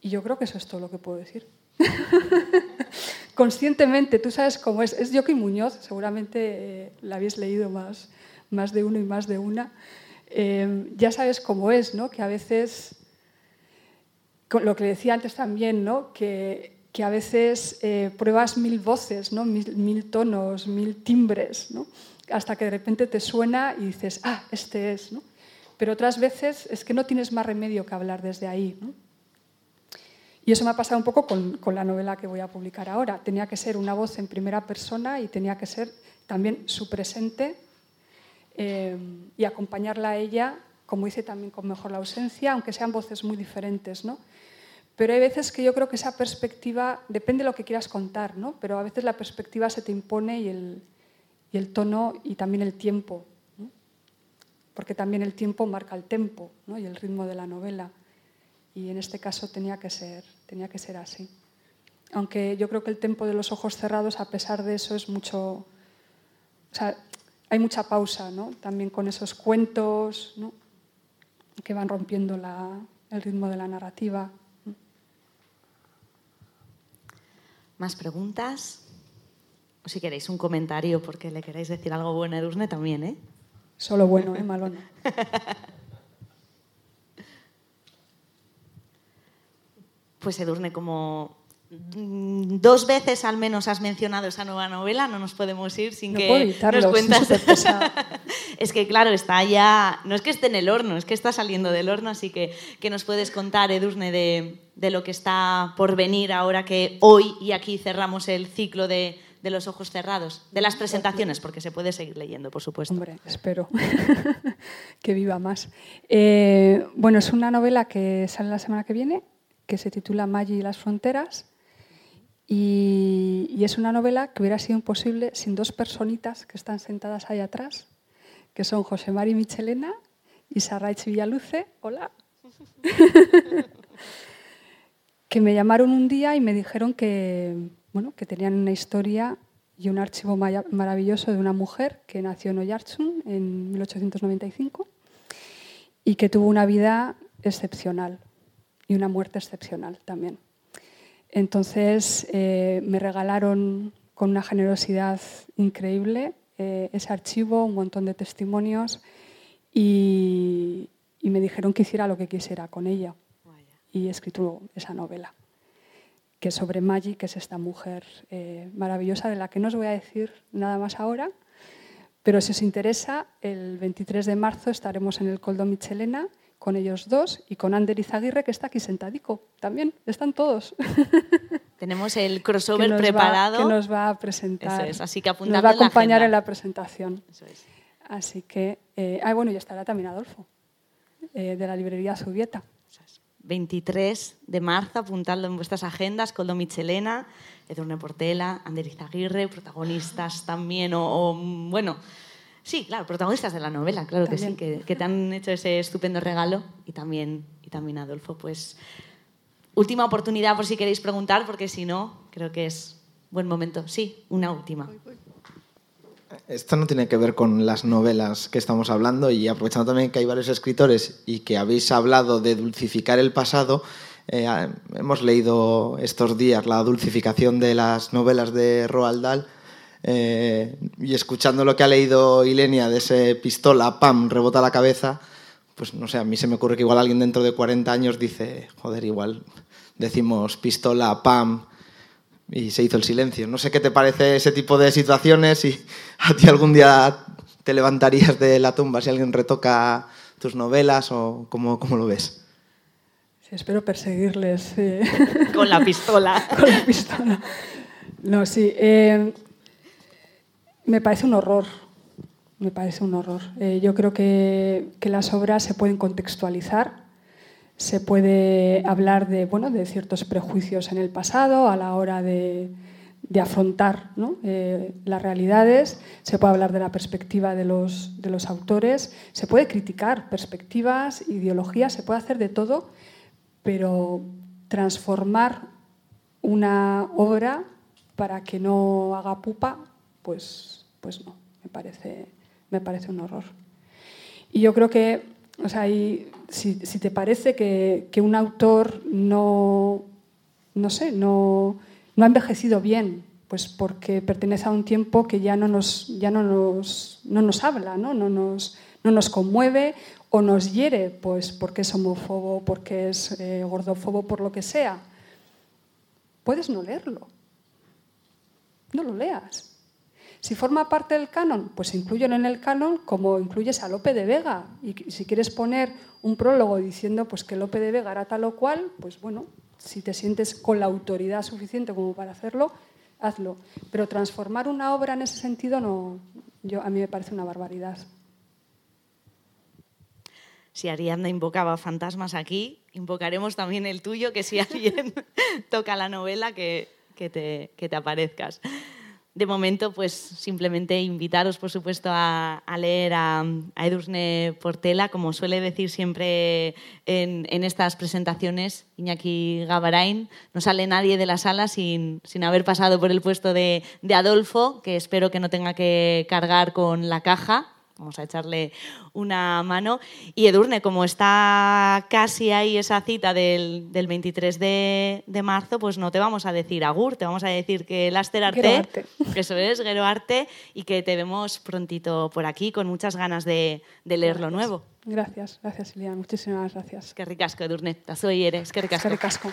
y yo creo que eso es todo lo que puedo decir. Conscientemente, tú sabes cómo es. Es Joaquín Muñoz, seguramente eh, la habéis leído más, más de uno y más de una. Eh, ya sabes cómo es, ¿no? Que a veces, lo que decía antes también, ¿no? Que, que a veces eh, pruebas mil voces, ¿no? Mil, mil, tonos, mil timbres, ¿no? Hasta que de repente te suena y dices, ah, este es, ¿no? Pero otras veces es que no tienes más remedio que hablar desde ahí, ¿no? Y eso me ha pasado un poco con, con, la novela que voy a publicar ahora. Tenía que ser una voz en primera persona y tenía que ser también su presente eh, y acompañarla a ella, como hice también con Mejor la ausencia, aunque sean voces muy diferentes. ¿no? Pero hay veces que yo creo que esa perspectiva, depende de lo que quieras contar, ¿no? pero a veces la perspectiva se te impone y el, y el tono y también el tiempo, ¿no? porque también el tiempo marca el tempo ¿no? y el ritmo de la novela y en este caso tenía que ser, tenía que ser así. Aunque yo creo que el tempo de los ojos cerrados, a pesar de eso, es mucho... O sea, hay mucha pausa, ¿no? También con esos cuentos, ¿no? que van rompiendo la, el ritmo de la narrativa. ¿Más preguntas? O si queréis un comentario porque le queréis decir algo bueno a Edurne también, ¿eh? Solo bueno, ¿eh? Malo no. pues Edurne, como dos veces al menos has mencionado esa nueva novela, no nos podemos ir sin no que puedo evitarlo, nos cuentas. Es, es que claro, está ya, no es que esté en el horno, es que está saliendo del horno, así que que nos puedes contar, Edurne, de, de lo que está por venir ahora que hoy y aquí cerramos el ciclo de, de los ojos cerrados, de las presentaciones, porque se puede seguir leyendo, por supuesto. Hombre, espero que viva más. Eh, bueno, es una novela que sale la semana que viene, que se titula Maggi y las fronteras. Y, es una novela que hubiera sido imposible sin dos personitas que están sentadas ahí atrás, que son José Mari Michelena y Sarraich Villaluce. Hola. que me llamaron un día y me dijeron que, bueno, que tenían una historia y un archivo maravilloso de una mujer que nació en Oyartsun en 1895 y que tuvo una vida excepcional y una muerte excepcional también. Entonces eh, me regalaron con una generosidad increíble eh, ese archivo, un montón de testimonios y, y, me dijeron que hiciera lo que quisiera con ella. Y he escrito esa novela, que es sobre Maggie, que es esta mujer eh, maravillosa de la que no os voy a decir nada más ahora, pero si os interesa, el 23 de marzo estaremos en el Coldo Michelena con ellos dos y con Ander Izaguirre, que está aquí sentadico también. Están todos. Tenemos el crossover que preparado. Va, que nos va a presentar. Eso es, así que Nos va a acompañar en la, en la presentación. Eso es. Así que. Eh, ah, bueno, y estará también Adolfo, eh, de la librería Subieta. 23 de marzo, apuntadlo en vuestras agendas, Coldo Michelena, Edurne Portela, Ander Izaguirre, protagonistas también, o, o bueno, Sí, claro, protagonistas de la novela, claro también. que sí, que, que, te han hecho ese estupendo regalo y también, y también Adolfo. Pues última oportunidad por si queréis preguntar, porque si no, creo que es buen momento. Sí, una última. Esto no tiene que ver con las novelas que estamos hablando y aprovechando también que hay varios escritores y que habéis hablado de dulcificar el pasado, eh, hemos leído estos días la dulcificación de las novelas de Roald Dahl eh, y escuchando lo que ha leído Ilenia de ese pistola, pam, rebota la cabeza, pues no sé, a mí se me ocurre que igual alguien dentro de 40 años dice, joder, igual decimos pistola, pam, y se hizo el silencio. No sé qué te parece ese tipo de situaciones y a ti algún día te levantarías de la tumba si alguien retoca tus novelas o cómo, cómo lo ves. Sí, espero perseguirles. Eh. Con la pistola. Con la pistola. No, sí. Eh, me parece un horror. Me parece un horror. Eh, yo creo que, que, las obras se pueden contextualizar, se puede hablar de, bueno, de ciertos prejuicios en el pasado a la hora de, de afrontar eh, las realidades, se puede hablar de la perspectiva de los, de los autores, se puede criticar perspectivas, ideologías, se puede hacer de todo, pero transformar una obra para que no haga pupa, pues, pues no, me parece, me parece un horror. Y yo creo que, o sea, si, te parece que, que, un autor no, no sé, no, no ha envejecido bien, pues porque pertenece a un tiempo que ya no nos, ya no nos, no nos habla, ¿no? No, nos, no nos conmueve o nos hiere, pues porque es homófobo, porque es eh, gordófobo, por lo que sea. Puedes no leerlo. No lo leas. Si forma parte del canon, pues incluyelo en el canon como incluyes a Lope de Vega. Y si quieres poner un prólogo diciendo pues, que Lope de Vega era tal o cual, pues bueno, si te sientes con la autoridad suficiente como para hacerlo, hazlo. Pero transformar una obra en ese sentido no, yo, a mí me parece una barbaridad. Si Ariadna invocaba fantasmas aquí, invocaremos también el tuyo, que si alguien toca la novela, que, te, que te aparezcas de momento, pues simplemente invitaros, por supuesto, a, leer a, Edurne Portela, como suele decir siempre en, estas presentaciones, Iñaki Gabarain. No sale nadie de la sala sin, haber pasado por el puesto de, de Adolfo, que espero que no tenga que cargar con la caja Vamos a echarle una mano. Y Edurne, como está casi ahí esa cita del, 23 de, marzo, pues no te vamos a decir agur, te vamos a decir que Laster Arte, que eso es, Gero Arte, y que te vemos prontito por aquí con muchas ganas de, leer lo nuevo. Gracias, gracias Silvia, muchísimas gracias. Qué ricasco, Edurne. Soy eres, qué ricasco. Qué ricasco.